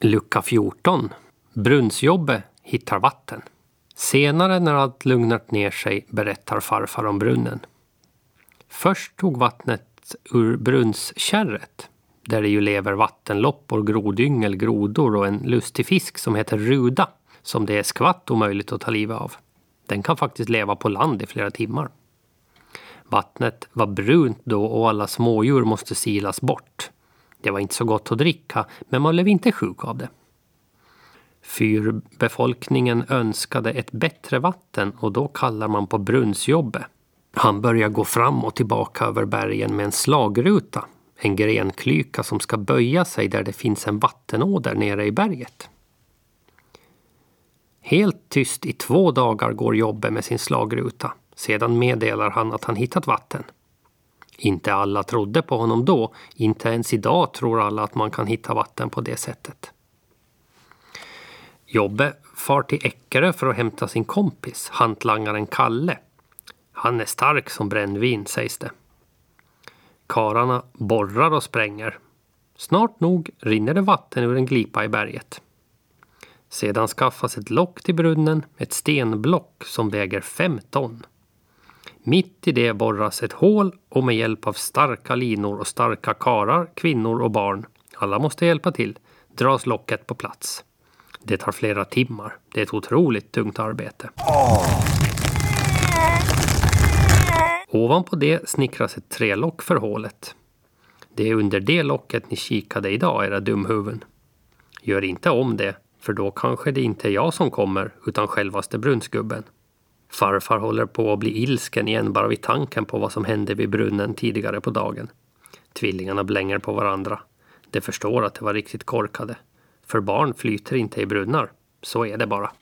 Lucka 14. Brunnsjobbe hittar vatten. Senare när allt lugnat ner sig berättar farfar om brunnen. Först tog vattnet ur brunnskärret där det ju lever vattenloppor, grodyngel, grodor och en lustig fisk som heter ruda som det är skvatt omöjligt att ta livet av. Den kan faktiskt leva på land i flera timmar. Vattnet var brunt då och alla smådjur måste silas bort. Det var inte så gott att dricka, men man blev inte sjuk av det. Fyrbefolkningen önskade ett bättre vatten och då kallar man på brunnsjobbe. Han börjar gå fram och tillbaka över bergen med en slagruta, en grenklyka som ska böja sig där det finns en vattenåder nere i berget. Helt tyst i två dagar går Jobbe med sin slagruta. Sedan meddelar han att han hittat vatten. Inte alla trodde på honom då. Inte ens idag tror alla att man kan hitta vatten på det sättet. Jobbe far till Eckerö för att hämta sin kompis, hantlangaren Kalle. Han är stark som brännvin, sägs det. Kararna borrar och spränger. Snart nog rinner det vatten ur en glipa i berget. Sedan skaffas ett lock till brunnen, ett stenblock som väger fem ton. Mitt i det borras ett hål och med hjälp av starka linor och starka karar, kvinnor och barn, alla måste hjälpa till, dras locket på plats. Det tar flera timmar. Det är ett otroligt tungt arbete. Ovanpå det snickras ett trelock för hålet. Det är under det locket ni kikade idag, era dumhuvuden. Gör inte om det, för då kanske det inte är jag som kommer, utan självaste brunnsgubben. Farfar håller på att bli ilsken igen bara vid tanken på vad som hände vid brunnen tidigare på dagen. Tvillingarna blänger på varandra. De förstår att det var riktigt korkade. För barn flyter inte i brunnar. Så är det bara.